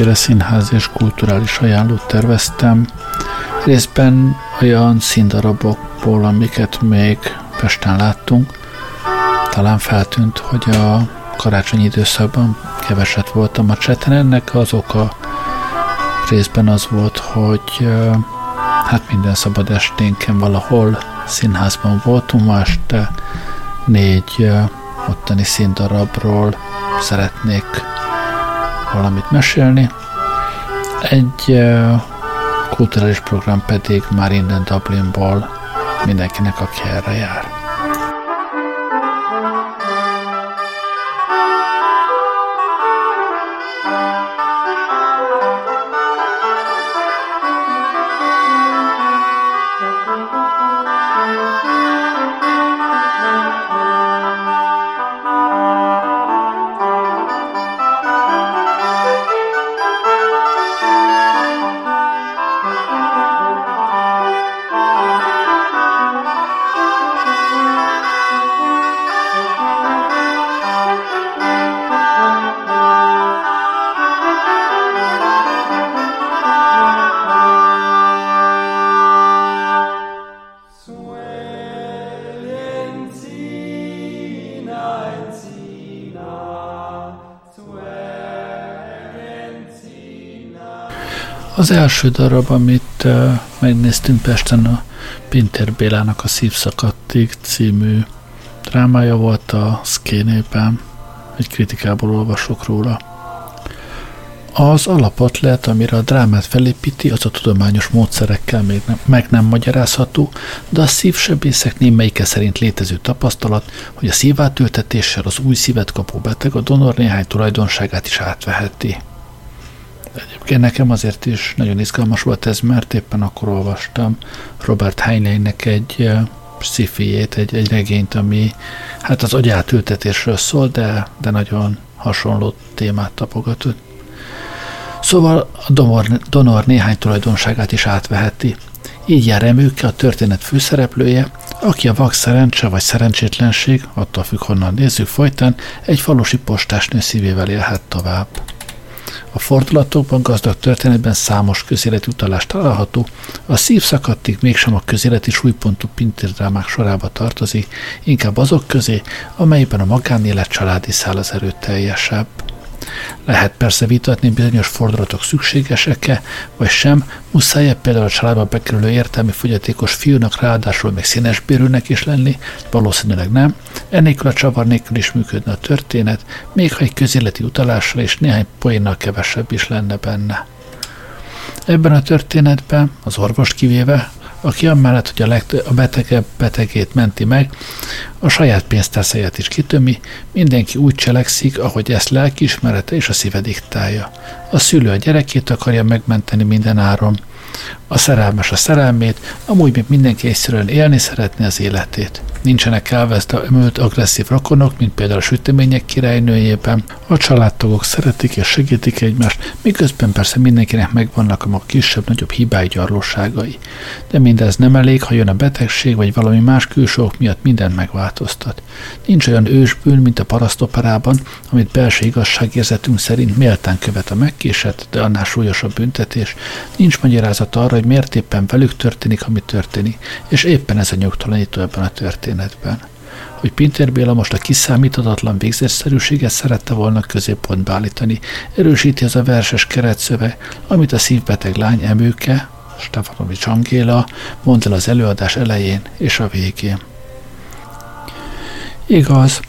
Estére színház és kulturális ajánlót terveztem, részben olyan színdarabokból, amiket még Pesten láttunk. Talán feltűnt, hogy a karácsonyi időszakban keveset voltam a cseten. Ennek az oka részben az volt, hogy hát minden szabad esténken valahol színházban voltunk, ma este négy ottani színdarabról szeretnék valamit mesélni. Egy kulturális program pedig már innen Dublinból mindenkinek, aki erre jár. Az első darab, amit megnéztünk Pesten, a Pinter Bélának a Szívszakadtig című drámája volt a Szkénében, egy kritikából olvasok róla. Az alapotlet, amire a drámát felépíti, az a tudományos módszerekkel még nem, meg nem magyarázható, de a szívsebészek némelyike szerint létező tapasztalat, hogy a szívátültetéssel az új szívet kapó beteg a donor néhány tulajdonságát is átveheti. Egyébként nekem azért is nagyon izgalmas volt ez, mert éppen akkor olvastam Robert Heinleinnek egy szifijét, egy, egy regényt, ami hát az agyátültetésről szól, de, de nagyon hasonló témát tapogatott. Szóval a donor, donor néhány tulajdonságát is átveheti. Így jár Emőke a történet főszereplője, aki a vak szerencse vagy szerencsétlenség, attól függ honnan nézzük folytán, egy falusi postásnő szívével élhet tovább. A fordulatokban gazdag történetben számos közéleti utalás található, a szív szakadtig mégsem a közéleti súlypontú pintérdrámák sorába tartozik, inkább azok közé, amelyben a magánélet családi szál az erőteljesebb. Lehet persze vitatni bizonyos fordulatok szükségesek-e, vagy sem, muszáj-e például a családba bekerülő értelmi fogyatékos fiúnak ráadásul még színesbérűnek is lenni, valószínűleg nem, ennélkül a csavar nélkül is működne a történet, még ha egy közéleti utalással és néhány poénnal kevesebb is lenne benne. Ebben a történetben, az orvos kivéve, aki amellett, hogy a, legtöbb, a betegebb betegét menti meg, a saját pénztárcáját is kitömi, mindenki úgy cselekszik, ahogy ezt lelkiismerete és a szíve diktálja. A szülő a gyerekét akarja megmenteni minden áron, a szerelmes a szerelmét, amúgy még mindenki egyszerűen élni szeretné az életét. Nincsenek elveszte ömölt agresszív rokonok, mint például a sütemények királynőjében. A családtagok szeretik és segítik egymást, miközben persze mindenkinek megvannak a maga kisebb-nagyobb hibái gyarlóságai. De mindez nem elég, ha jön a betegség vagy valami más külsők miatt mindent megváltoztat. Nincs olyan ősbűn, mint a parasztoperában, amit belső igazságérzetünk szerint méltán követ a megkésett, de annál súlyosabb büntetés. Nincs magyarázat arra, hogy miért éppen velük történik, ami történik, és éppen ez a nyugtalanító ebben a történetben. Hogy Pinter Béla most a kiszámíthatatlan végzetszerűséget szerette volna középpontba állítani, erősíti az a verses keretszöve, amit a szívbeteg lány emőke, Stefanovics Angéla mond el az előadás elején és a végén. Igaz,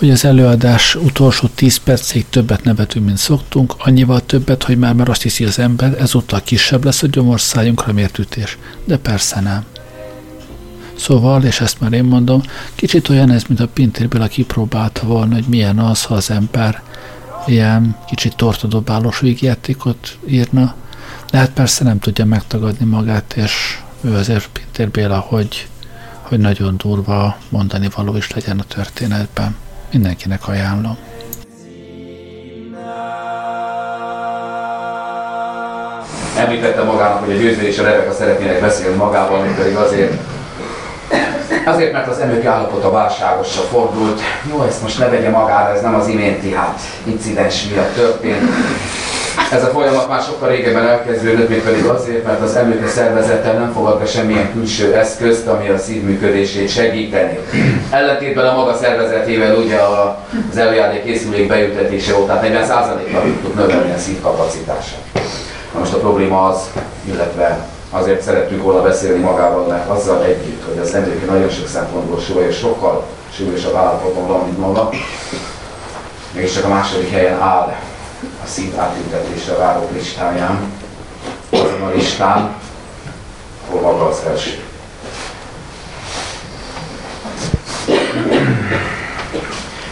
hogy az előadás utolsó tíz percig többet nevetünk, mint szoktunk, annyival többet, hogy már már azt hiszi az ember, ezúttal kisebb lesz a gyomorszájunkra mért ütés. De persze nem. Szóval, és ezt már én mondom, kicsit olyan ez, mint a Pintérből, aki próbálta volna, hogy milyen az, ha az ember ilyen kicsit tortodobálós végjátékot írna, de hát persze nem tudja megtagadni magát, és ő azért Pintér Béla, hogy, hogy nagyon durva mondani való is legyen a történetben. Mindenkinek ajánlom. Említette magának, hogy a győző a Rebeka szeretnének beszélni magával, mint pedig azért, azért, mert az emők állapota válságosra fordult. Jó, ezt most ne vegye magára, ez nem az iménti hát incidens miatt történt. Ez a folyamat már sokkal régebben elkezdődött, még pedig azért, mert az emlőke szervezettel nem fogad be semmilyen külső eszközt, ami a szív működését segíteni. Ellentétben a maga szervezetével ugye az előjárdék készülék beültetése óta 40%-kal tudtuk növelni a szív kapacitását. Na most a probléma az, illetve azért szerettük volna beszélni magával, mert azzal együtt, hogy az emlőke nagyon sok szempontból súlyos, sokkal súlyosabb állapotban van, mint maga, csak a második helyen áll a szív átültetésre váró listáján, azon a listán, hol maga az első.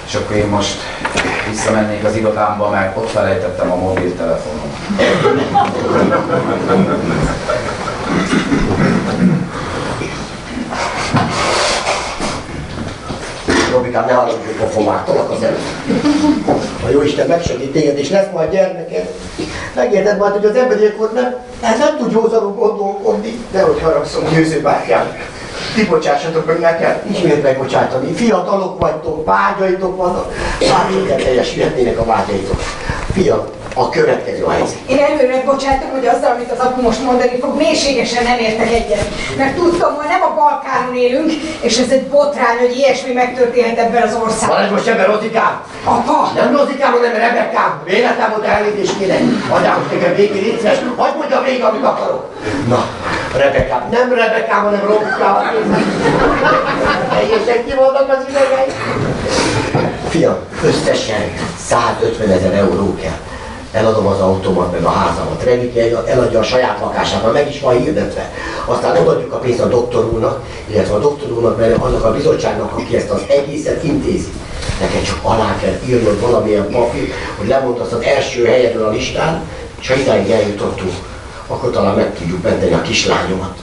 És akkor én most visszamennék az irodámba, mert ott felejtettem a mobiltelefonom. Robikám, ne hallod, hogy pofomáktolak az előtt. A jó Isten megsegít téged, és lesz majd gyermeked. Megérted majd, hogy az emberiek ott nem, hát nem tud józanul gondolkodni. De hogy haragszom, győzőbátyám. Ti bocsássatok meg nekem, ismét megbocsátani. Fiatalok vagytok, vágyaitok vannak, bármilyen teljesülhetnének a vágyaitok. Fiam, a következő a helyzet. Én előre bocsátom, hogy azzal, amit az apu most mondani fog, mélységesen nem értek egyet. Mert tudtam, hogy nem a Balkánon élünk, és ez egy botrány, hogy ilyesmi megtörténhet ebben az országban. Van ez most ebben Rozikám? Apa! Nem Rozikám, hanem Rebekám. Véletlen volt elnézést kérek. Anyám, most nekem végén létszes. Hagyd mondjam végig, amit akarok. Na, Rebekám. Nem Rebekám, hanem Robikám. Teljesen ki vannak az idegei. Fiam, összesen 150 ezer euró kell eladom az autómat, meg a házamat. Remike eladja a saját lakását, mert meg is van hirdetve. Aztán odaadjuk a pénzt a doktor úrnak, illetve a doktor úrnak, mert annak a bizottságnak, aki ezt az egészet intézi. Neked csak alá kell írnod valamilyen papír, hogy lemondasz az első helyedről a listán, és ha idáig eljutottunk, akkor talán meg tudjuk menteni a kislányomat.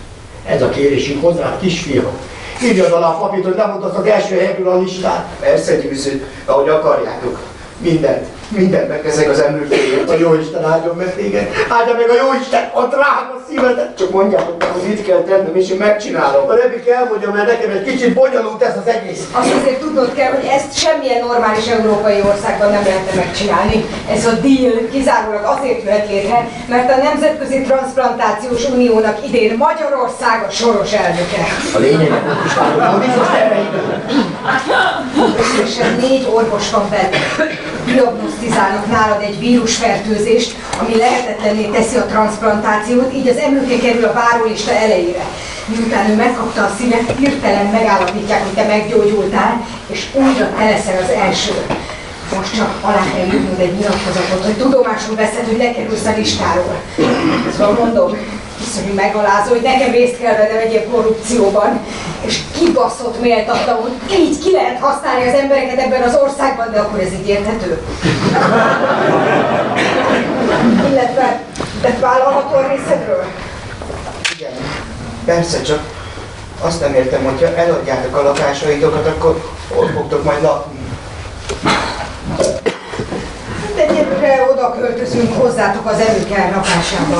Ez a kérésünk hozzá, kisfiam. Írjad alá a papírt, hogy lemondasz az első helyedről a listán. Persze győző, ahogy akarjátok. Mindent mindent megteszek az emlőféért, a Jóisten áldjon meg téged. Áldja meg a Jóisten a drága szívedet. Csak mondjátok meg, hogy mit kell tennem, és én megcsinálom. A Rebik elmondja, mert nekem egy kicsit bonyolult ez az egész. Azt azért tudnod kell, hogy ezt semmilyen normális európai országban nem lehetne megcsinálni. Ez a deal kizárólag azért jöhet létre, mert a Nemzetközi Transplantációs Uniónak idén Magyarország a soros elnöke. A lényeg, hogy biztos Összesen négy orvos van benne. Diagnosztizálnak nálad egy vírusfertőzést, ami lehetetlenné teszi a transplantációt, így az emlőke kerül a várólista elejére. Miután ő megkapta a szívet, hirtelen megállapítják, hogy te meggyógyultál, és újra te leszel az első. Most csak alá kell írnod egy nyilatkozatot, hogy tudomásul veszed, hogy lekerülsz a listáról. Szóval mondom, iszonyú megalázó, hogy nekem részt kell vennem egy ilyen korrupcióban, és kibaszott méltatlan, hogy így ki lehet használni az embereket ebben az országban, de akkor ez így érthető. Illetve, de vállalható a részedről? Igen, persze, csak azt nem értem, hogyha eladjátok a lakásaitokat, akkor ott fogtok majd lakni. De egyébként oda költözünk hozzátok az előkel lakásába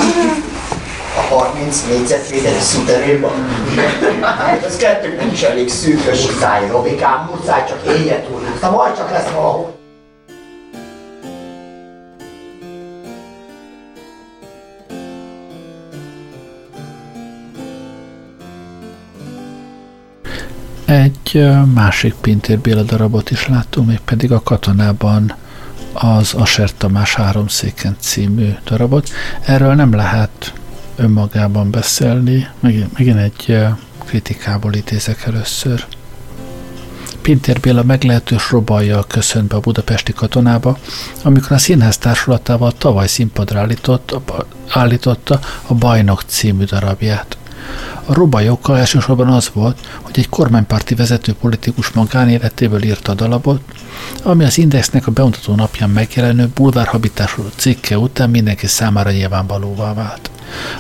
a 30 négyzetméteres szuterénban. Hát ez kettőnknek is elég szűkös. Muszáj, Robikám, muszáj, csak éljen túl. Aztán majd csak lesz valahol. Egy másik Pintér Béla darabot is láttunk, még pedig a katonában az Aser Tamás Háromszéken című darabot. Erről nem lehet önmagában beszélni. Megint, megint egy kritikából idézek először. Pintér Béla meglehetős robajjal köszönt be a budapesti katonába, amikor a színház társulatával tavaly színpadra állított, állította a Bajnok című darabját. A robajokkal elsősorban az volt, hogy egy kormánypárti vezető politikus magánéletéből írta a dalabot, ami az Indexnek a bemutató napján megjelenő bulvárhabitású cikke után mindenki számára nyilvánvalóvá vált.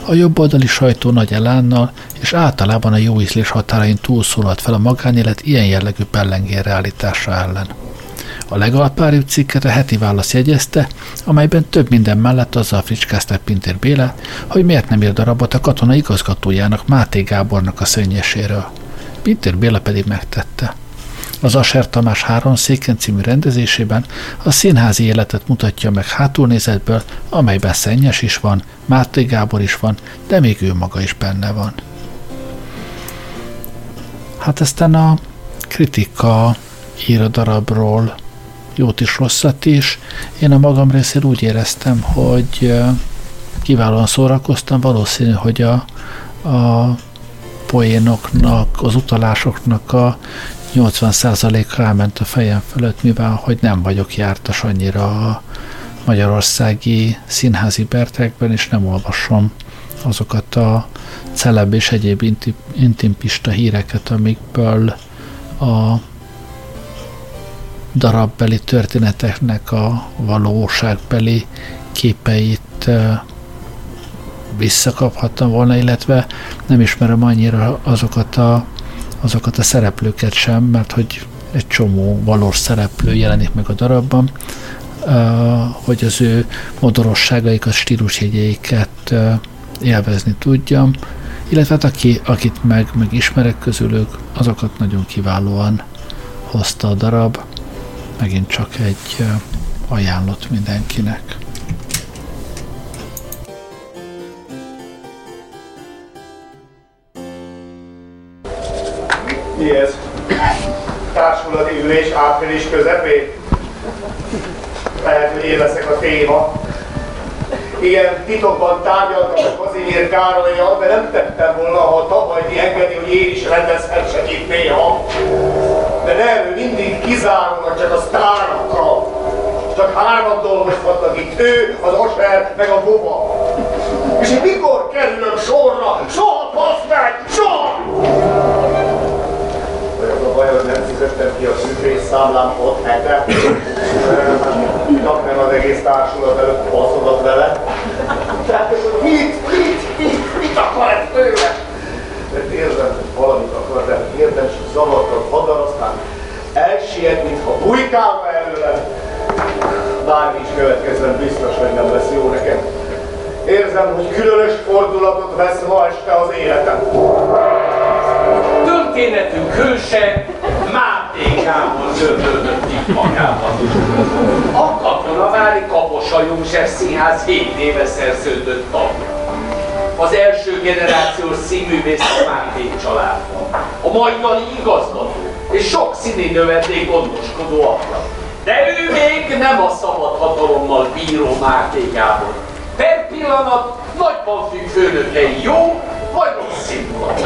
A jobboldali sajtó nagy elánnal és általában a jó ízlés határain túlszólalt fel a magánélet ilyen jellegű pellengére állítása ellen. A legalpáribb cikket a heti válasz jegyezte, amelyben több minden mellett azzal fricskázták Pintér Bélát, hogy miért nem ír darabot a katona igazgatójának Máté Gábornak a szönnyeséről. Pintér Béla pedig megtette. Az Aser Tamás Három széken című rendezésében a színházi életet mutatja meg hátulnézetből, amelyben Szennyes is van, Máté Gábor is van, de még ő maga is benne van. Hát aztán a kritika ír a darabról jót is, rosszat is. Én a magam részéről úgy éreztem, hogy kiválóan szórakoztam, valószínű, hogy a, a poénoknak, az utalásoknak a 80%-a elment a fejem fölött, mivel hogy nem vagyok jártas annyira a magyarországi színházi bertekben, és nem olvasom azokat a celeb és egyéb intimpista híreket, amikből a darabbeli történeteknek a valóságbeli képeit visszakaphattam volna, illetve nem ismerem annyira azokat a, azokat a szereplőket sem, mert hogy egy csomó valós szereplő jelenik meg a darabban, hogy az ő modorosságaikat, stílusjegyeiket élvezni tudjam, illetve hát aki, akit meg, meg ismerek közülük, azokat nagyon kiválóan hozta a darab. Megint csak egy ajánlott mindenkinek. Mi ez? Társulati ülés április közepén? Lehet, hogy én a téma. Ilyen titokban tárgyaltak az Kazimír Károlyjal, de nem tettem volna, ha tavaly engedi, hogy én is rendezhessek itt néha. De nem, ő mindig kizárólag csak a sztárokra. Csak hárman dolgozhatnak itt, ő, az Osmer, meg a Boba. És én mikor kerülök sorra? Soha, basz meg! Soha! Vajon nem fizettem ki a számlám ott hete, nem az egész társulat előtt baszodat vele. Tehát mit, mit, mit, mit akar ez tőle? Mert érzem, hogy valamit akar, de érdemes zavartad hadar, aztán elsiet, mintha bujkálva előle. Bármi is következzen, biztos, hogy nem lesz jó nekem. Érzem, hogy különös fordulatot vesz ma este az életem történetünk hőse Máté Gábor zöldődött itt magában. A katonavári Kaposa József Színház 7 éve szerződött tagja. Az első generációs színművész Máté családban. A majdani igazgató és sok színi növendék gondoskodó apja. De ő még nem a szabad hatalommal bíró Máté Gábor. Per pillanat nagyban függ főnökei jó, vagy rossz.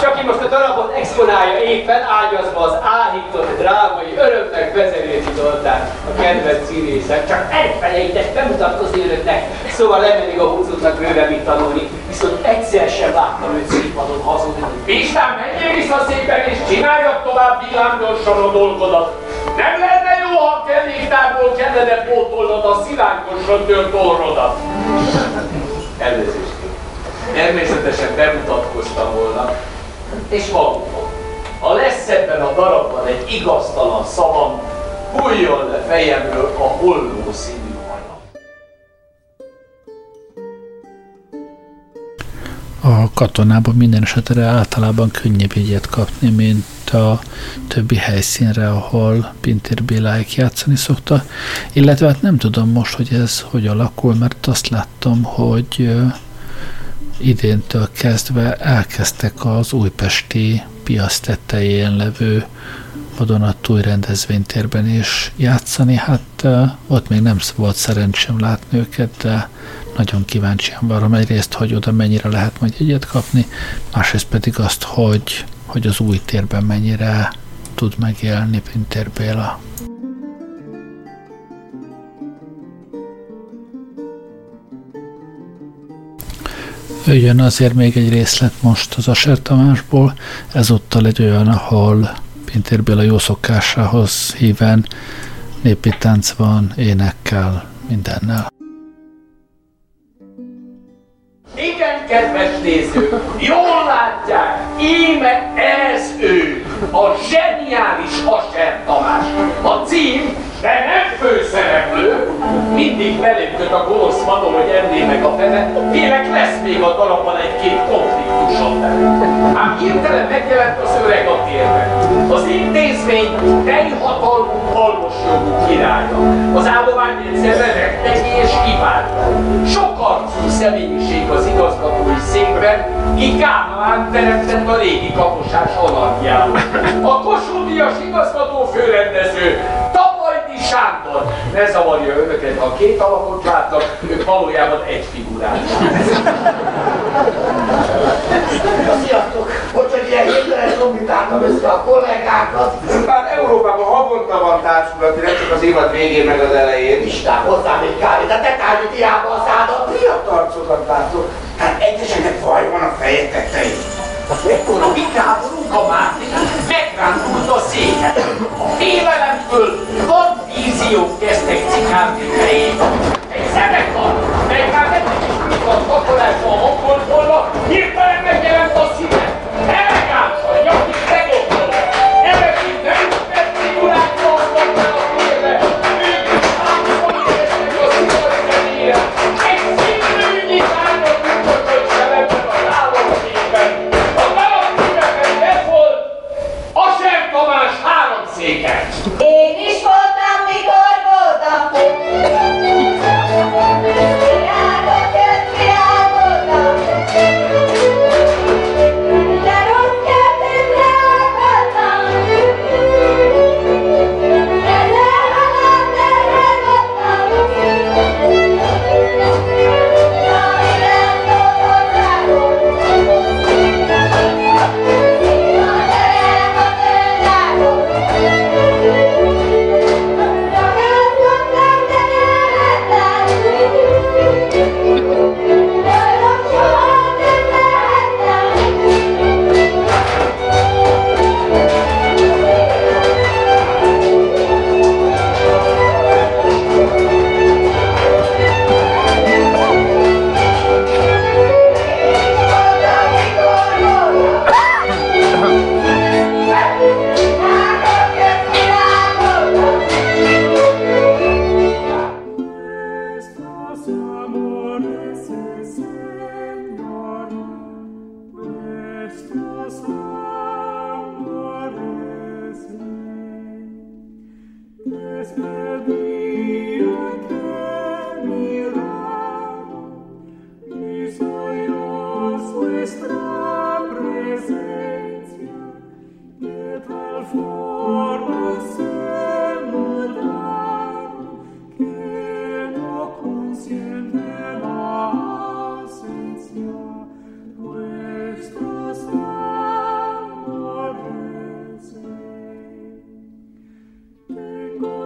Csak ki most a darabot exponálja éppen ágyazva az áhított drámai örömnek vezelési doltán a kedvenc színészek. Csak elfelejtett bemutatkozni önöknek, szóval lemenni a húzódnak bőven mit tanulni, viszont egyszer sem láttam őt színpadon hazudni. Pistán, menjél vissza szépen és csináljak tovább villámgyorsan a dolgodat. Nem lenne jó, ha kelléktárból kellene pótolnod a szilánkosra tört orrodat. Elnézést. Természetesen bemutatkoztam volna, és valóban, ha lesz ebben a darabban egy igaztalan szavam, hulljon le fejemről a holló színű. A katonában minden esetre általában könnyebb jegyet kapni, mint a többi helyszínre, ahol Pintér Béláik játszani szokta. Illetve hát nem tudom most, hogy ez hogy alakul, mert azt láttam, hogy idéntől kezdve elkezdtek az újpesti piac tetején levő vadonatúj rendezvénytérben is játszani. Hát ott még nem volt szerencsém látni őket, de nagyon kíváncsian várom egyrészt, hogy oda mennyire lehet majd egyet kapni, másrészt pedig azt, hogy, hogy az új térben mennyire tud megélni Pintér Béla. Jöjjön azért még egy részlet most az Aser Tamásból, ezúttal egy olyan, ahol Pintér Béla jó szokásához híven népi tánc van, énekkel, mindennel. Igen, kedves nézők, jól látják, íme ez ő, a zseniális Aser Tamás. A cím de nem főszereplő, mindig belépköt a gonosz vadon, hogy meg a fene, félek lesz még a darabban egy-két konfliktusom. Ám hirtelen megjelent az öreg a térben. Az intézmény teljhatalmú jogú királya. Az állomány egyszerre rettegi és kiválta. Sok arcú személyiség az igazgatói székben, ki Kánaán teremtett a régi kaposás anarkiával. A Kossuth igazgató főrendező Sándor, ne zavarja önöket, ha két alakot látnak, ők valójában egy figurát. Sziasztok! Hogy hogy ilyen hirtelen zombitáltam össze a kollégákat. Már Európában havonta van társulati, nem csak az évad végén meg az elején. Isten, hozzá még kávé, de te tárgyat hiába a szádat. Miatt arcokat látok? Hát egyeseknek vaj van a feje tetején. Ekkor a vikáborunk a Márti megrántult a széket. A félelemtől vad víziók kezdtek cikálni fejében. Egy zenekar, mely már nem is a kakolásba a hangoltvolna, hirtelen megjelent a szíve.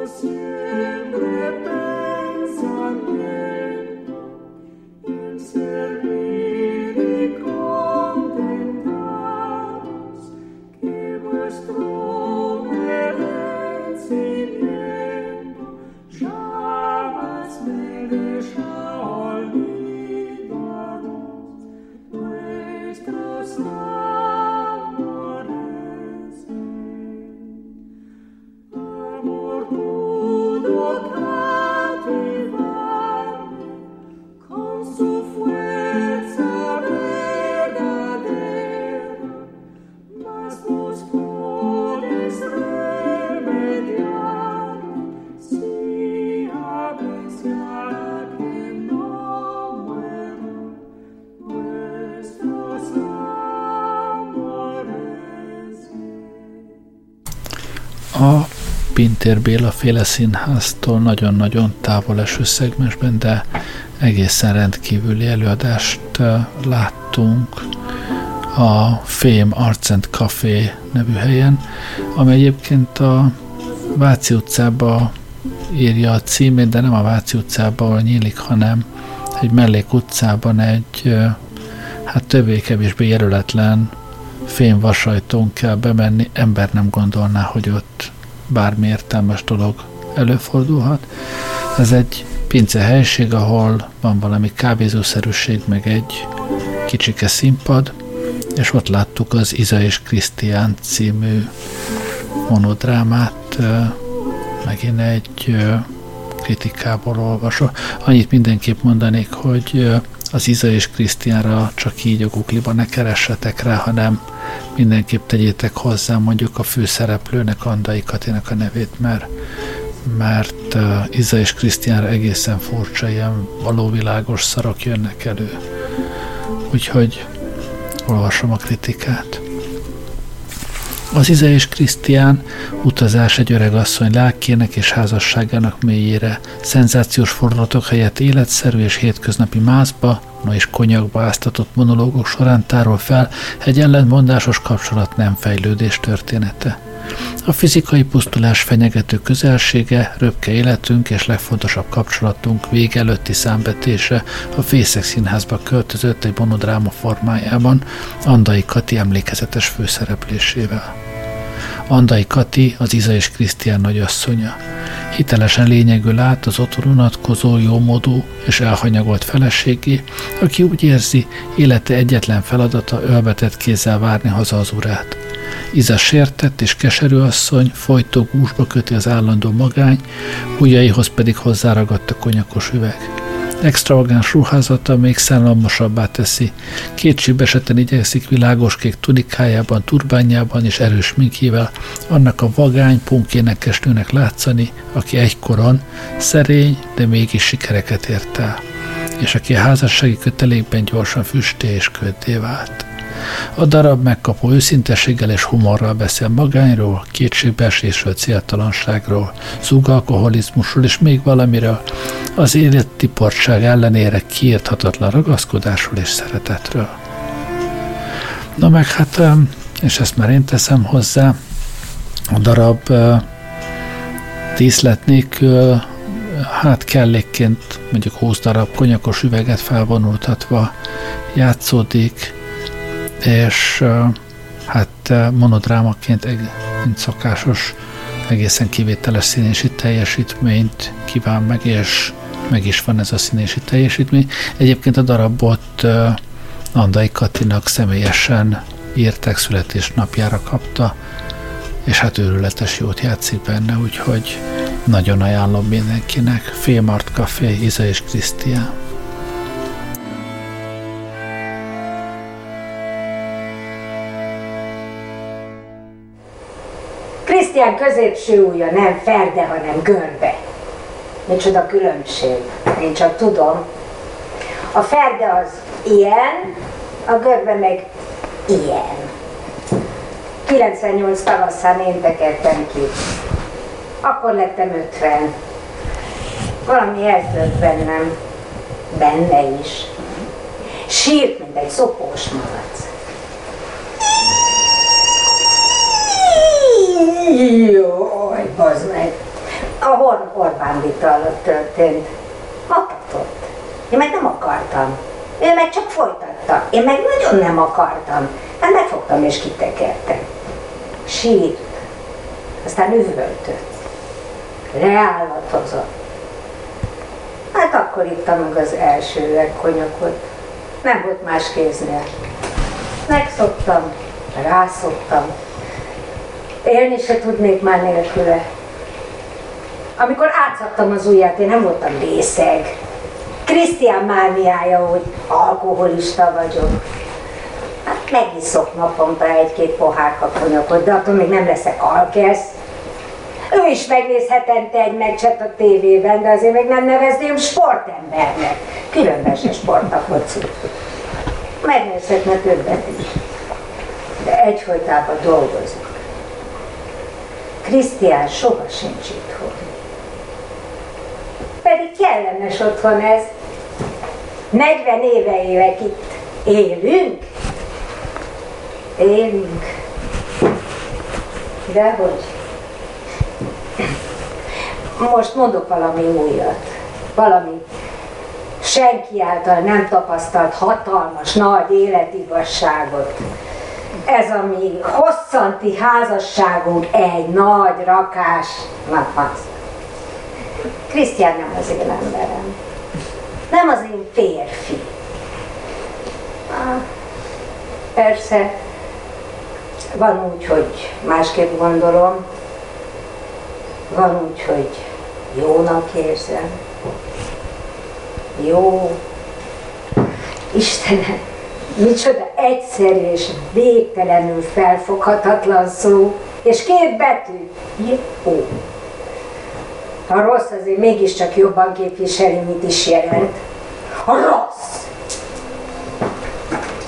A Pintér Béla féle színháztól nagyon-nagyon távol eső szegmensben, de egészen rendkívüli előadást láttunk a Fém Arts and Café nevű helyen, ami egyébként a Váci utcába írja a címét, de nem a Váci utcába, ahol nyílik, hanem egy mellék utcában egy hát többé-kevésbé jelöletlen fényvasajtón kell bemenni, ember nem gondolná, hogy ott bármi értelmes dolog előfordulhat. Ez egy pince helység, ahol van valami kávézószerűség, meg egy kicsike színpad, és ott láttuk az Iza és Krisztián című monodrámát, megint egy kritikából olvasva. Annyit mindenképp mondanék, hogy az Iza és Krisztiánra csak így a Google-ba ne keressetek rá, hanem mindenképp tegyétek hozzá mondjuk a főszereplőnek, Andai Katinak a nevét, mert, mert uh, Iza és Krisztiánra egészen furcsa, ilyen valóvilágos szarok jönnek elő. Úgyhogy olvasom a kritikát. Az Ize és Krisztián utazás egy asszony lelkének és házasságának mélyére, szenzációs fordulatok helyett életszerű és hétköznapi mászba, no és konyakba áztatott monológok során tárol fel egy ellentmondásos kapcsolat nem fejlődés története. A fizikai pusztulás fenyegető közelsége, röpke életünk és legfontosabb kapcsolatunk vég előtti számbetése a Fészek Színházba költözött egy monodráma formájában, Andai Kati emlékezetes főszereplésével. Andai Kati, az Iza és Krisztián nagyasszonya. Hitelesen lényegül át az otthon unatkozó, jómódú és elhanyagolt feleségé, aki úgy érzi, élete egyetlen feladata ölbetett kézzel várni haza az urát. Iza sértett és keserű asszony, folytó gúzsba köti az állandó magány, ujjaihoz pedig hozzáragadt a konyakos üveg. Extravagáns ruházata még szállamosabbá teszi. Két eseten igyekszik világoskék tunikájában, turbányában és erős minkével annak a vagány punkénekes nőnek látszani, aki egykoron szerény, de mégis sikereket ért el, és aki a házassági kötelékben gyorsan füsté és köddé vált. A darab megkapó őszintességgel és humorral beszél magányról, kétségbeesésről, céltalanságról, zugalkoholizmusról és még valamiről, az élettiportság ellenére kiírthatatlan ragaszkodásról és szeretetről. Na meg hát, és ezt már én teszem hozzá, a darab díszlet nélkül hát kellékként mondjuk 20 darab konyakos üveget felvonultatva játszódik, és hát monodrámaként, mint szokásos, egészen kivételes színési teljesítményt kíván meg, és meg is van ez a színési teljesítmény. Egyébként a darabot Andai Katinak személyesen írták, születésnapjára kapta, és hát őrületes jót játszik benne, úgyhogy nagyon ajánlom mindenkinek. Félmart Café, Iza és Krisztián. Krisztián középső ujja nem ferde, hanem görbe. Micsoda különbség. Én csak tudom. A ferde az ilyen, a görbe meg ilyen. 98 tavaszán én tekertem ki. Akkor lettem 50. Valami eltölt bennem. Benne is. Sírt, mint egy szopós malac. Jaj, bazd meg. A Or- Orbán vita alatt történt. Matatott. Én meg nem akartam. Ő meg csak folytatta. Én meg nagyon nem akartam. Hát megfogtam és kitekertem. Sírt. Aztán üvöltött. Leállatozott. Hát akkor ittam meg az első üvegkonyakot. Nem volt más kéznél. Megszoktam, rászoktam, Élni se tudnék már nélküle. Amikor átszaktam az ujját, én nem voltam részeg. Krisztián mániája, hogy alkoholista vagyok. Hát megiszok naponta egy-két pohárka konyakot, de attól még nem leszek alkesz. Ő is megnéz hetente egy meccset a tévében, de azért még nem nevezném sportembernek. Különben se sport a foci. Megnézhetne többet is. De egyfolytában dolgozik. Krisztián soha sincs itthon. Pedig kellemes otthon ez. 40 éve élek itt. Élünk? Élünk. Dehogy. Most mondok valami újat. Valami senki által nem tapasztalt hatalmas, nagy életigazságot ez a mi hosszanti házasságunk egy nagy rakás napaz. Krisztián nem az én emberem. Nem az én férfi. Persze, van úgy, hogy másképp gondolom, van úgy, hogy jónak érzem. Jó. Istenem, micsoda egyszerű és végtelenül felfoghatatlan szó, és két betű, jó. A rossz azért mégiscsak jobban képviseli, mit is jelent. A rossz!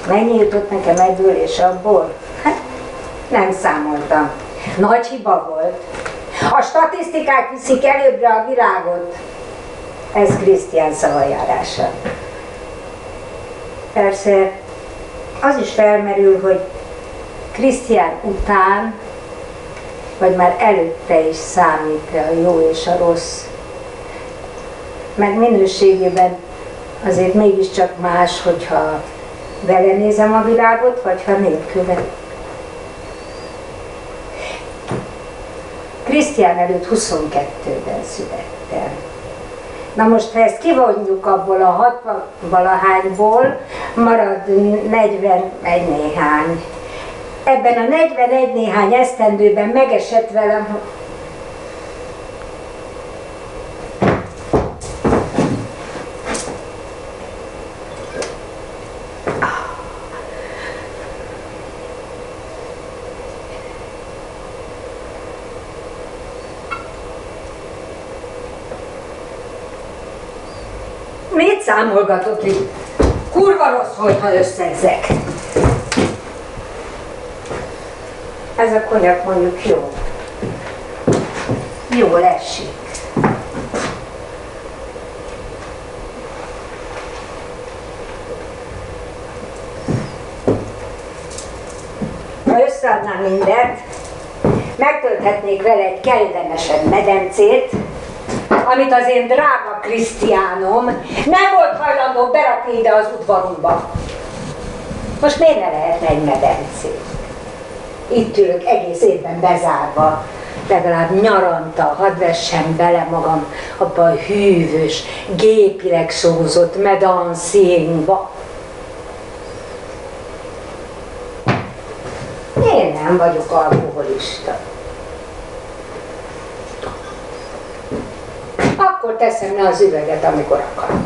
Mennyi jutott nekem ebből és abból? Hát, nem számoltam. Nagy hiba volt. A statisztikák viszik előbbre a virágot. Ez Krisztián szavajárása. Persze az is felmerül, hogy Krisztián után, vagy már előtte is számít a jó és a rossz. Mert minőségében azért mégiscsak más, hogyha vele nézem a világot, vagy ha nélküle. Krisztián előtt 22-ben születtem. Na most, ha ezt kivonjuk abból a 60 valahányból, marad 41 néhány. Ebben a 41 néhány esztendőben megesett velem, Mit számolgatok itt? Kurva rossz, hogyha összegzek. Ez a konyak mondjuk jó. Jól esik. Ha összeadnám mindent, megtölthetnék vele egy kellemesebb medencét, amit az én drága Krisztiánom nem volt hajlandó berakni ide az udvarunkba. Most miért ne lehetne egy medencé? Itt ülök egész évben bezárva, legalább nyaranta, hadd vessem bele magam abba a hűvös, gépileg szózott medanszínba. Én nem vagyok alkoholista. Akkor teszem le az üveget, amikor akarom.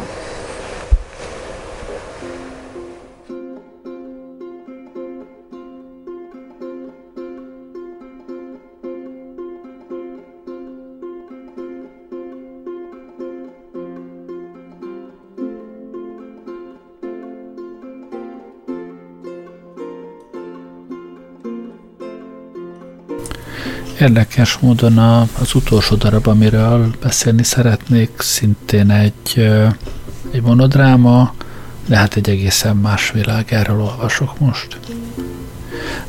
Érdekes módon a, az utolsó darab, amiről beszélni szeretnék, szintén egy, egy monodráma, de hát egy egészen más világ, erről olvasok most.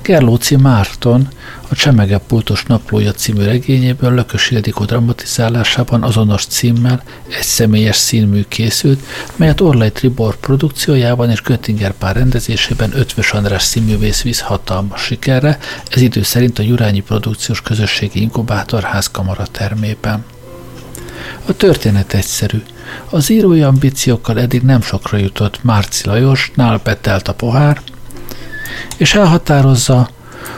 Gerlóci Márton a Csemege pultos naplója című regényéből Lökös Ildikó dramatizálásában azonos címmel egy személyes színmű készült, melyet Orlai Tribor produkciójában és Göttinger pár rendezésében Ötvös András színművész visz hatalmas sikerre, ez idő szerint a Jurányi Produkciós Közösségi Inkubátor házkamara termében. A történet egyszerű. Az írói ambíciókkal eddig nem sokra jutott Márci Lajos, nál betelt a pohár, és elhatározza,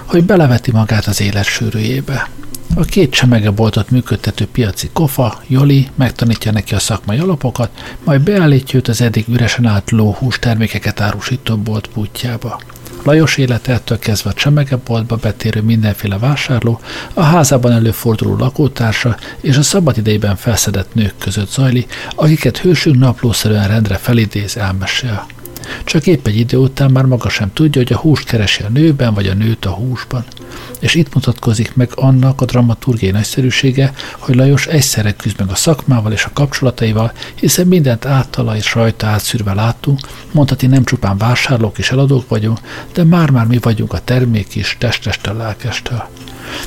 hogy beleveti magát az élet sűrűjébe. A két csemegeboltot működtető piaci kofa, Joli megtanítja neki a szakmai alapokat, majd beállítja őt az eddig üresen állt lóhús termékeket árusító bolt pútjába. Lajos életettől kezdve a csemegeboltba betérő mindenféle vásárló, a házában előforduló lakótársa és a szabadidejében felszedett nők között zajlik, akiket hősünk naplószerűen rendre felidéz, elmesél. Csak épp egy idő után már maga sem tudja, hogy a húst keresi a nőben, vagy a nőt a húsban. És itt mutatkozik meg annak a dramaturgiai nagyszerűsége, hogy Lajos egyszerre küzd meg a szakmával és a kapcsolataival, hiszen mindent általa és rajta átszűrve látunk, mondhatni nem csupán vásárlók és eladók vagyunk, de már-már mi vagyunk a termék is, testestől, lelkestől.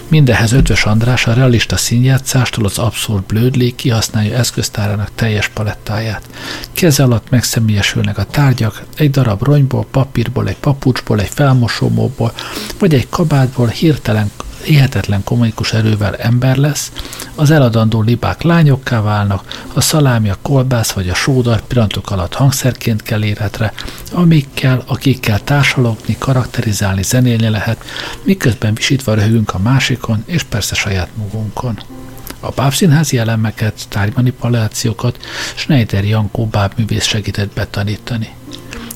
Mindenhez Ötvös András a realista színjátszástól az abszurd blödlé kihasználja eszköztárának teljes palettáját. Keze alatt megszemélyesülnek a tárgyak, egy darab ronyból, papírból, egy papucsból, egy felmosómóból, vagy egy kabátból hirtelen hihetetlen komikus erővel ember lesz, az eladandó libák lányokká válnak, a szalámi, a kolbász vagy a sódar pillanatok alatt hangszerként kell életre, amikkel, akikkel társalogni, karakterizálni, zenélni lehet, miközben visítva röhögünk a másikon, és persze saját magunkon. A bábszínházi elemeket, tárgymanipulációkat Schneider Jankó bábművész segített betanítani.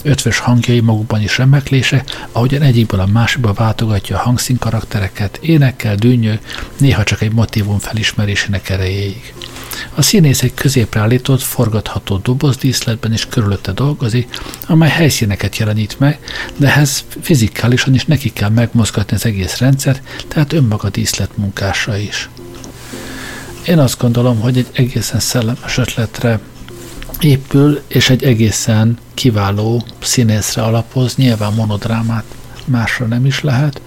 Ötvös hangjai magukban is remeklések, ahogyan egyikből a másikba váltogatja a hangszín karaktereket, énekkel, dűnyög, néha csak egy motivum felismerésének erejéig. A színész egy középre állított, forgatható dobozdíszletben is körülötte dolgozik, amely helyszíneket jelenít meg, de ehhez fizikálisan is neki kell megmozgatni az egész rendszert, tehát önmaga díszlet munkása is. Én azt gondolom, hogy egy egészen szellemes ötletre épül, és egy egészen kiváló színészre alapoz, nyilván monodrámát másra nem is lehet,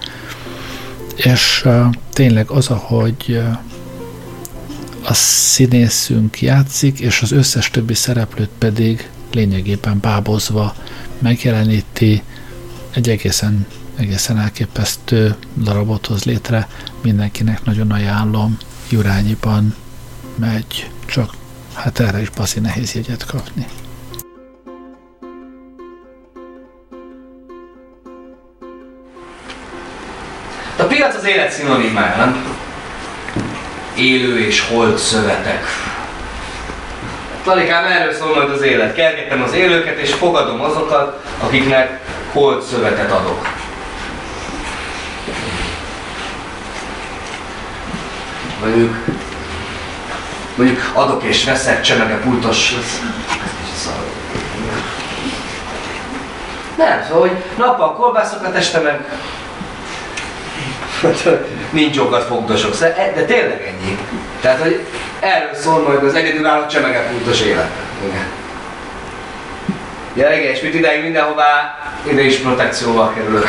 és tényleg az, ahogy a színészünk játszik, és az összes többi szereplőt pedig lényegében bábozva megjeleníti, egy egészen, egészen elképesztő darabot hoz létre. Mindenkinek nagyon ajánlom, Jurányiban megy, csak hát erre is baszi nehéz jegyet kapni. A piac az élet szinonimája, nem? Élő és holt szövetek. Lalikám, erről szól majd az élet. Kergetem az élőket, és fogadom azokat, akiknek holt szövetet adok. Mondjuk, mondjuk adok és veszek csemege pultos. Nem, szóval, hogy nappal kolbászokat, este meg nincs okat fogdosok, Szóval, e- de tényleg ennyi. Tehát, hogy erről szól majd az egyedülálló csemegepultos élet. Igen. Ja, igen, és mit ideig mindenhová, ide is protekcióval kerülök.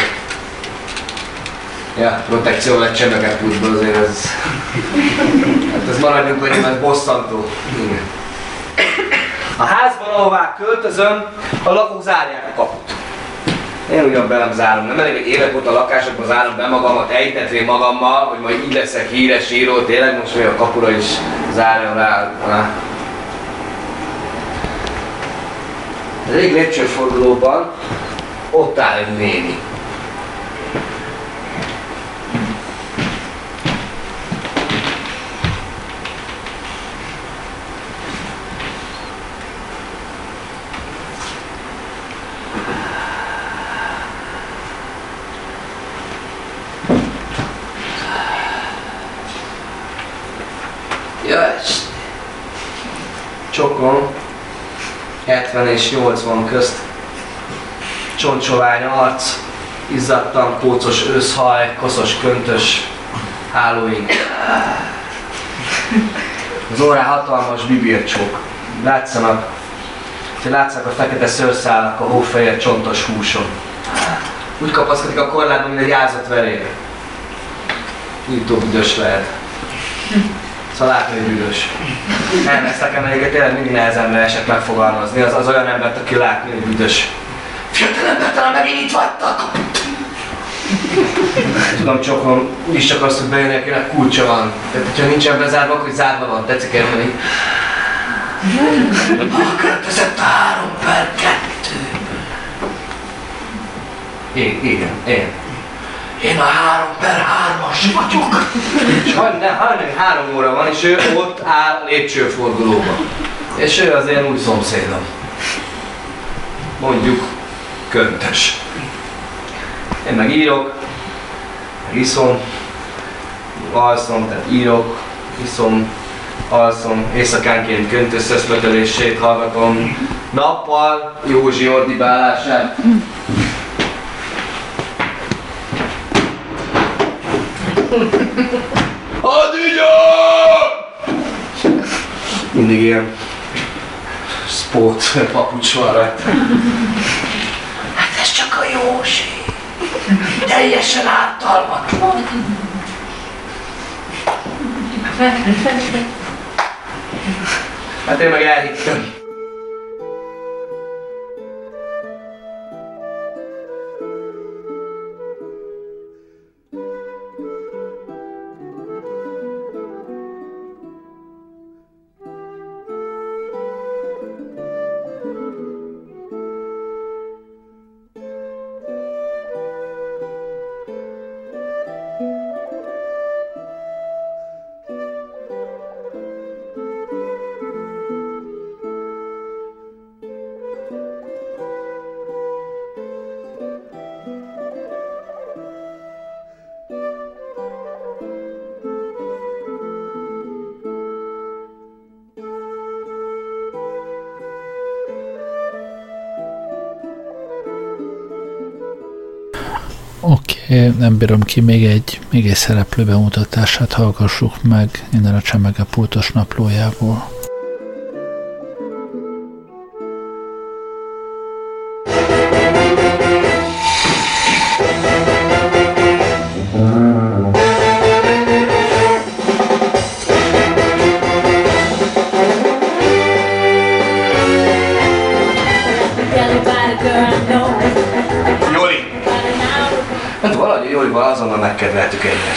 Ja, protekció lett csemegepultból azért ez... Ez maradjunk, hogy ez bosszantó. Igen. A házban, ahová költözöm, a lakók zárják a kaput. Én ugyan be nem zárom, nem elég, hogy évek óta lakásokban zárom be magamat, ejtetvén magammal, hogy majd így leszek híres író, tényleg most még a kapura is zárjon rá. rá. Az egyik lépcsőfordulóban ott áll egy néni. Ja, és csokon 70 és 80 közt csontsovány arc, izzadtan kócos őszhaj, koszos köntös hálóink. Az órán hatalmas bibircsók. Látszanak, látszanak a fekete szőrszálak a hófehér csontos húson. Úgy kapaszkodik a korlátban, mint egy ázott verér. Nyitó büdös lehet. Szóval látni, hogy büdös. Nem, ezt nekem egyébként tényleg mindig nehezemre esett megfogalmazni. Az, az olyan embert, aki látni, hogy büdös. Fiatal ember, talán megint itt vagytok! Tudom, csokon, úgyis csak azt, hogy bejönni, akinek kulcsa van. Tehát, hogyha nincsen bezárva, akkor zárva van. Tetszik érteni? A költözött a három per kettő. Én, igen, én. A három per hármas vagyok. És hajnal, hajnal három óra van, és ő ott áll lépcsőfordulóban. És ő az én új szomszédom. Mondjuk köntös. Én meg írok, meg iszom, alszom, tehát írok, iszom, alszom, éjszakánként köntös szeszbetelését hallgatom, nappal Józsi ordibálását. Hadügyök! Mindig ilyen sport papucs van rajta. Hát ez csak a Józsi. Teljesen áttalmatlan. Hát én meg elhittem. Nem bírom ki még egy, még egy szereplő bemutatását hallgassuk meg innen a Csemege pultos naplójából.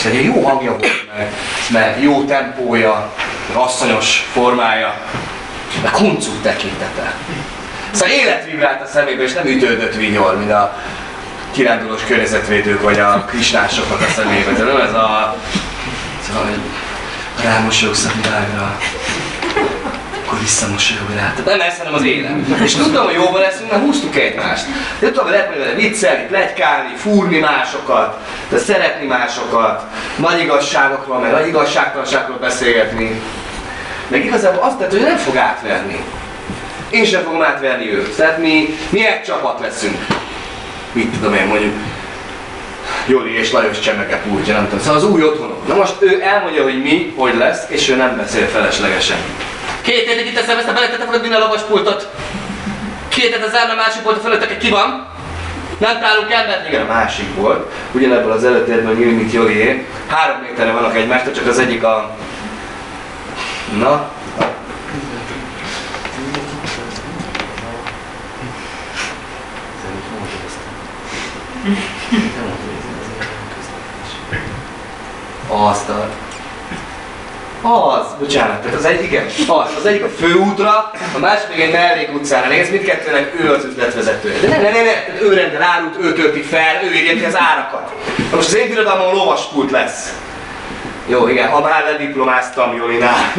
Egymást. Egy jó hangja volt, meg, meg jó tempója, asszonyos formája, meg kuncu tekintete. Szóval élet vibrált a szemébe, és nem ütődött vinyol, mint a kirándulós környezetvédők vagy a krisnásoknak a szemébe. De nem ez a... Szóval, hogy rámosolyogsz a világra, akkor visszamosolyog rá. Nem ez, hanem az élet. És tudtam, hogy jóban leszünk, mert húztuk egymást. De hogy lehet vele viccelni, plegykálni, fúrni másokat, de szeretni másokat, nagy igazságokról, meg nagy igazságtalanságról beszélgetni. Meg igazából azt tett, hogy nem fog átverni. Én sem fogom átverni őt. Tehát mi, mi egy csapat leszünk. Mit tudom én mondjuk, Joli és Lajos Csemeke pultja, nem tudom. Szóval az új otthonom. Na most ő elmondja, hogy mi, hogy lesz, és ő nem beszél feleslegesen. Két hétig itt teszem ezt a beletette fogod minden lovas pultot. Két az zárna a másik pult a fölöttek, ki van? Nem találunk embert? Igen, a másik volt. Ugyanebből az előtérben nyíl, mint Jolié. Három méterre vannak egymástól, csak az egyik a... Na, Azt a asztalt. Az, bocsánat, tehát az egy, igen, az, az egyik a főútra, a másik még egy mellék utcára néz, mindkettőnek ő az üzletvezetője. De ne, ne, ne, ne, ő rendel árut, ő tölti fel, ő írja az árakat. Na most az én birodalmam lovaspult lesz. Jó, igen, ha már lediplomáztam Jolinál.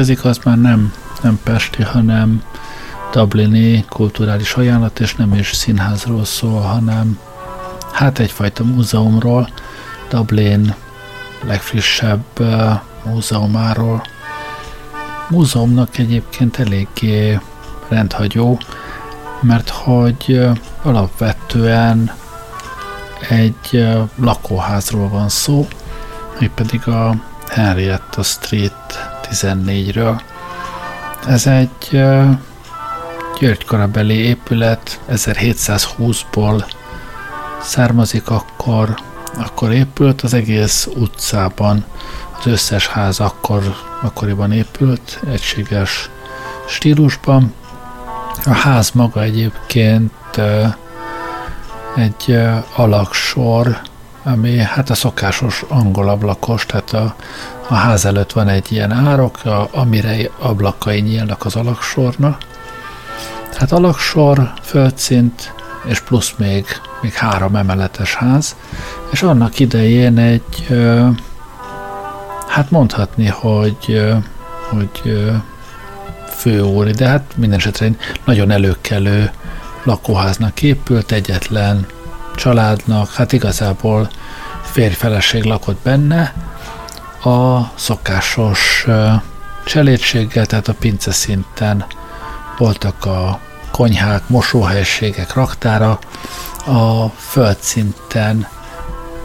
Következik, az már nem, nem Pesti, hanem Dublini kulturális ajánlat, és nem is színházról szól, hanem hát egyfajta múzeumról, Dublin legfrissebb uh, múzeumáról. Múzeumnak egyébként eléggé rendhagyó, mert hogy uh, alapvetően egy uh, lakóházról van szó, pedig a Henrietta Street 14-ről. Ez egy György korabeli épület, 1720-ból származik, akkor, akkor épült, az egész utcában, az összes ház akkor, akkoriban épült, egységes stílusban. A ház maga egyébként egy alaksor, ami hát a szokásos angol ablakos, tehát a, a ház előtt van egy ilyen árok, a, amire ablakai nyílnak az alaksornak. Tehát alaksor, földszint, és plusz még, még három emeletes ház, és annak idején egy, hát mondhatni, hogy, hogy főúri, de hát minden esetre egy nagyon előkelő lakóháznak épült, egyetlen családnak, hát igazából férj-feleség lakott benne, a szokásos cselédséggel, tehát a pince szinten voltak a konyhák, mosóhelységek, raktára, a földszinten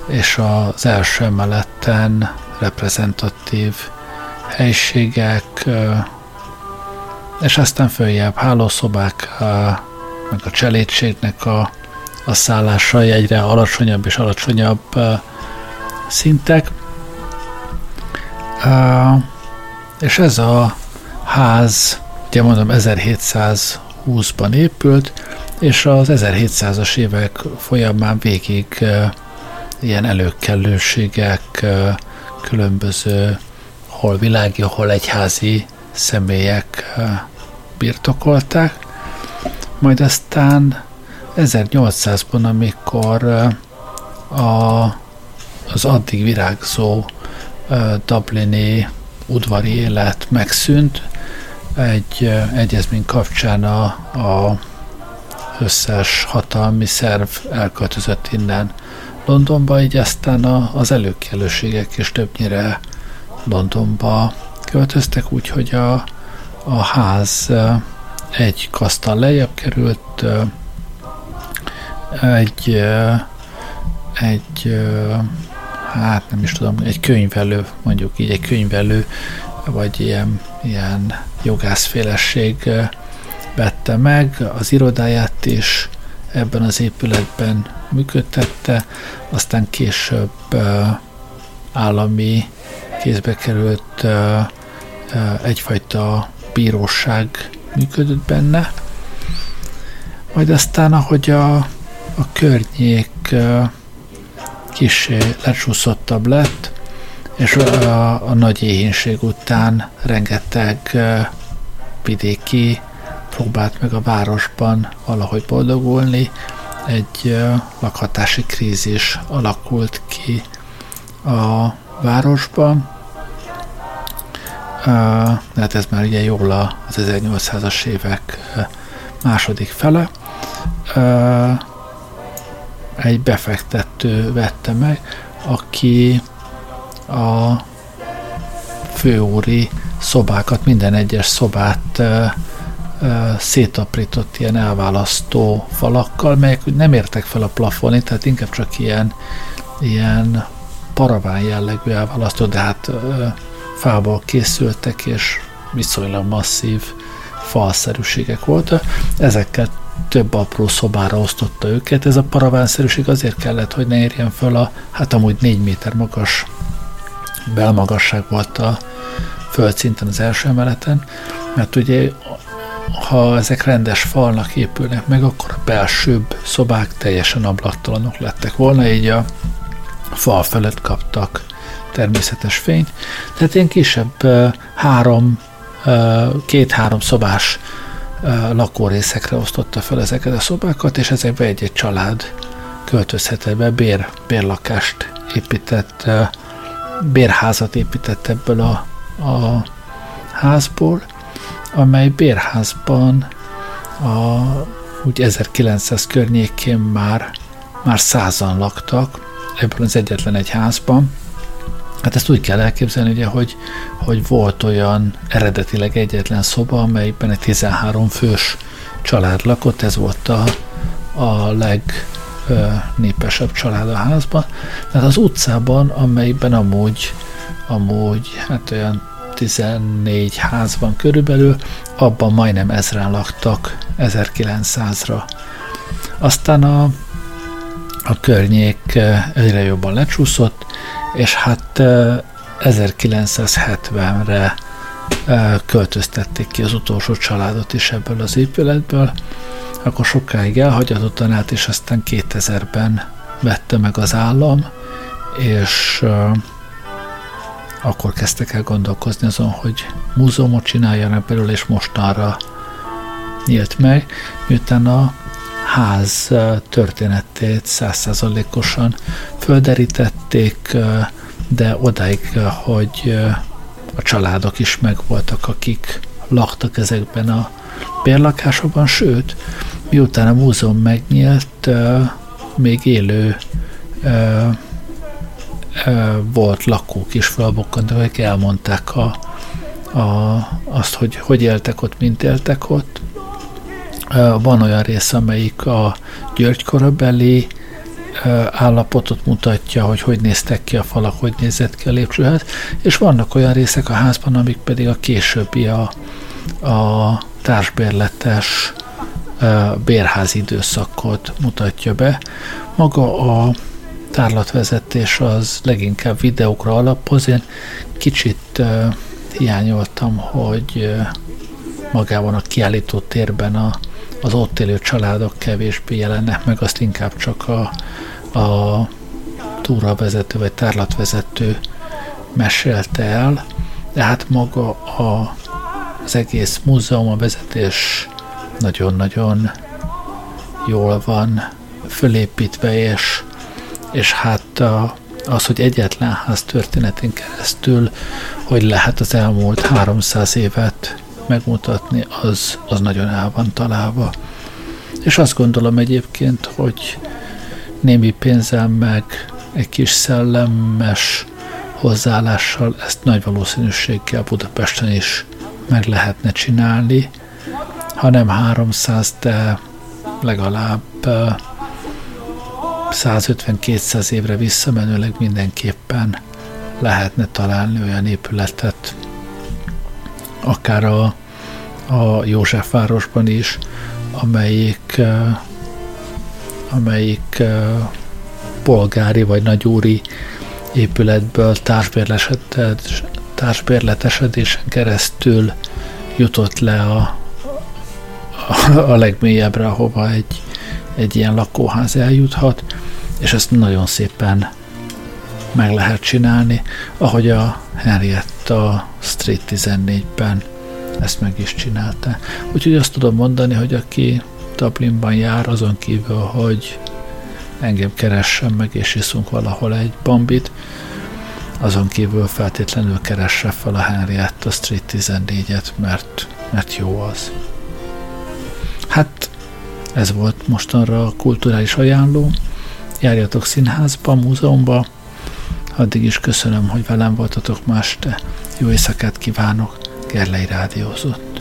és az első emeleten reprezentatív helységek, és aztán följebb hálószobák, meg a cselédségnek a a szállásai egyre alacsonyabb és alacsonyabb szintek. És ez a ház, ugye mondom, 1720-ban épült, és az 1700-as évek folyamán végig ilyen előkellőségek, különböző hol világi, hol egyházi személyek birtokolták. Majd aztán 1800-ban, amikor a, az addig virágzó Dublini udvari élet megszűnt, egy egyezmény kapcsán a, a összes hatalmi szerv elköltözött innen Londonba, így aztán a, az előkelőségek is többnyire Londonba költöztek, úgyhogy a, a ház egy kasztal lejjebb került, egy, egy hát nem is tudom, egy könyvelő, mondjuk így egy könyvelő, vagy ilyen, ilyen jogászfélesség vette meg, az irodáját is ebben az épületben működtette, aztán később állami kézbe került egyfajta bíróság működött benne, majd aztán, ahogy a a környék kicsi lecsúszottabb lett, és a, a nagy éhínség után rengeteg vidéki próbált meg a városban valahogy boldogulni, egy lakhatási krízis alakult ki a városban. hát ez már ugye jól az 1800-as évek második fele egy befektető vette meg, aki a főúri szobákat, minden egyes szobát ö, ö, szétaprított ilyen elválasztó falakkal, melyek nem értek fel a plafonig, tehát inkább csak ilyen, ilyen paraván jellegű elválasztó, de hát ö, fából készültek, és viszonylag masszív falszerűségek voltak. Ezeket több apró szobára osztotta őket. Ez a paravánszerűség azért kellett, hogy ne érjen föl a, hát amúgy négy méter magas belmagasság volt a földszinten az első emeleten, mert ugye ha ezek rendes falnak épülnek meg, akkor a belsőbb szobák teljesen ablattalanok lettek volna, így a fal felett kaptak természetes fényt. Tehát ilyen kisebb három, két-három szobás lakórészekre osztotta fel ezeket a szobákat, és ezekbe egy-egy család költözhetett be, bér, bérlakást épített, bérházat épített ebből a, a házból, amely bérházban a, úgy 1900 környékén már, már százan laktak, ebből az egyetlen egy házban. Hát ezt úgy kell elképzelni, ugye, hogy, hogy volt olyan eredetileg egyetlen szoba, amelyben egy 13 fős család lakott, ez volt a, a legnépesebb család a házban. Tehát az utcában, amelyben amúgy, amúgy hát olyan 14 ház van körülbelül, abban majdnem ezren laktak 1900-ra. Aztán a, a környék egyre jobban lecsúszott, és hát 1970-re költöztették ki az utolsó családot is ebből az épületből, akkor sokáig elhagyatottan át, és aztán 2000-ben vette meg az állam, és akkor kezdtek el gondolkozni azon, hogy múzeumot csináljanak belőle, és mostanra nyílt meg, miután a ház történetét százszázalékosan földerítették, de odáig, hogy a családok is megvoltak, akik laktak ezekben a bérlakásokban, sőt, miután a múzeum megnyílt, még élő volt lakók is felbukkantak, akik elmondták a, a, azt, hogy hogy éltek ott, mint éltek ott. Van olyan rész, amelyik a György korabeli állapotot mutatja, hogy hogy néztek ki a falak, hogy nézett ki a lépcsőház, és vannak olyan részek a házban, amik pedig a későbbi a, a társbérletes bérház időszakot mutatja be. Maga a tárlatvezetés az leginkább videókra alapoz. Én kicsit uh, hiányoltam, hogy uh, magában a kiállító térben a, az ott élő családok kevésbé jelennek meg, azt inkább csak a, a túravezető vagy tárlatvezető mesélte el, de hát maga a, az egész múzeum, a vezetés nagyon-nagyon jól van fölépítve, és és hát a, az, hogy egyetlen ház történetén keresztül, hogy lehet az elmúlt 300 évet megmutatni, az, az nagyon el van találva. És azt gondolom egyébként, hogy némi pénzzel meg egy kis szellemes hozzáállással ezt nagy valószínűséggel Budapesten is meg lehetne csinálni, ha nem 300, de legalább 150-200 évre visszamenőleg mindenképpen lehetne találni olyan épületet, akár a, a Józsefvárosban is, amelyik, amelyik polgári vagy nagyúri épületből társbérletesedésen keresztül jutott le a, a, a legmélyebbre, ahova egy, egy ilyen lakóház eljuthat, és ezt nagyon szépen meg lehet csinálni, ahogy a Henrietta Street 14-ben ezt meg is csinálta. Úgyhogy azt tudom mondani, hogy aki Dublinban jár, azon kívül, hogy engem keressen meg, és iszunk valahol egy bambit, azon kívül feltétlenül keresse fel a Henrietta Street 14-et, mert, mert jó az. Hát ez volt mostanra a kulturális ajánló. Járjatok színházba, múzeumba. Addig is köszönöm, hogy velem voltatok ma este. Jó éjszakát kívánok. Gerlei Rádiózott.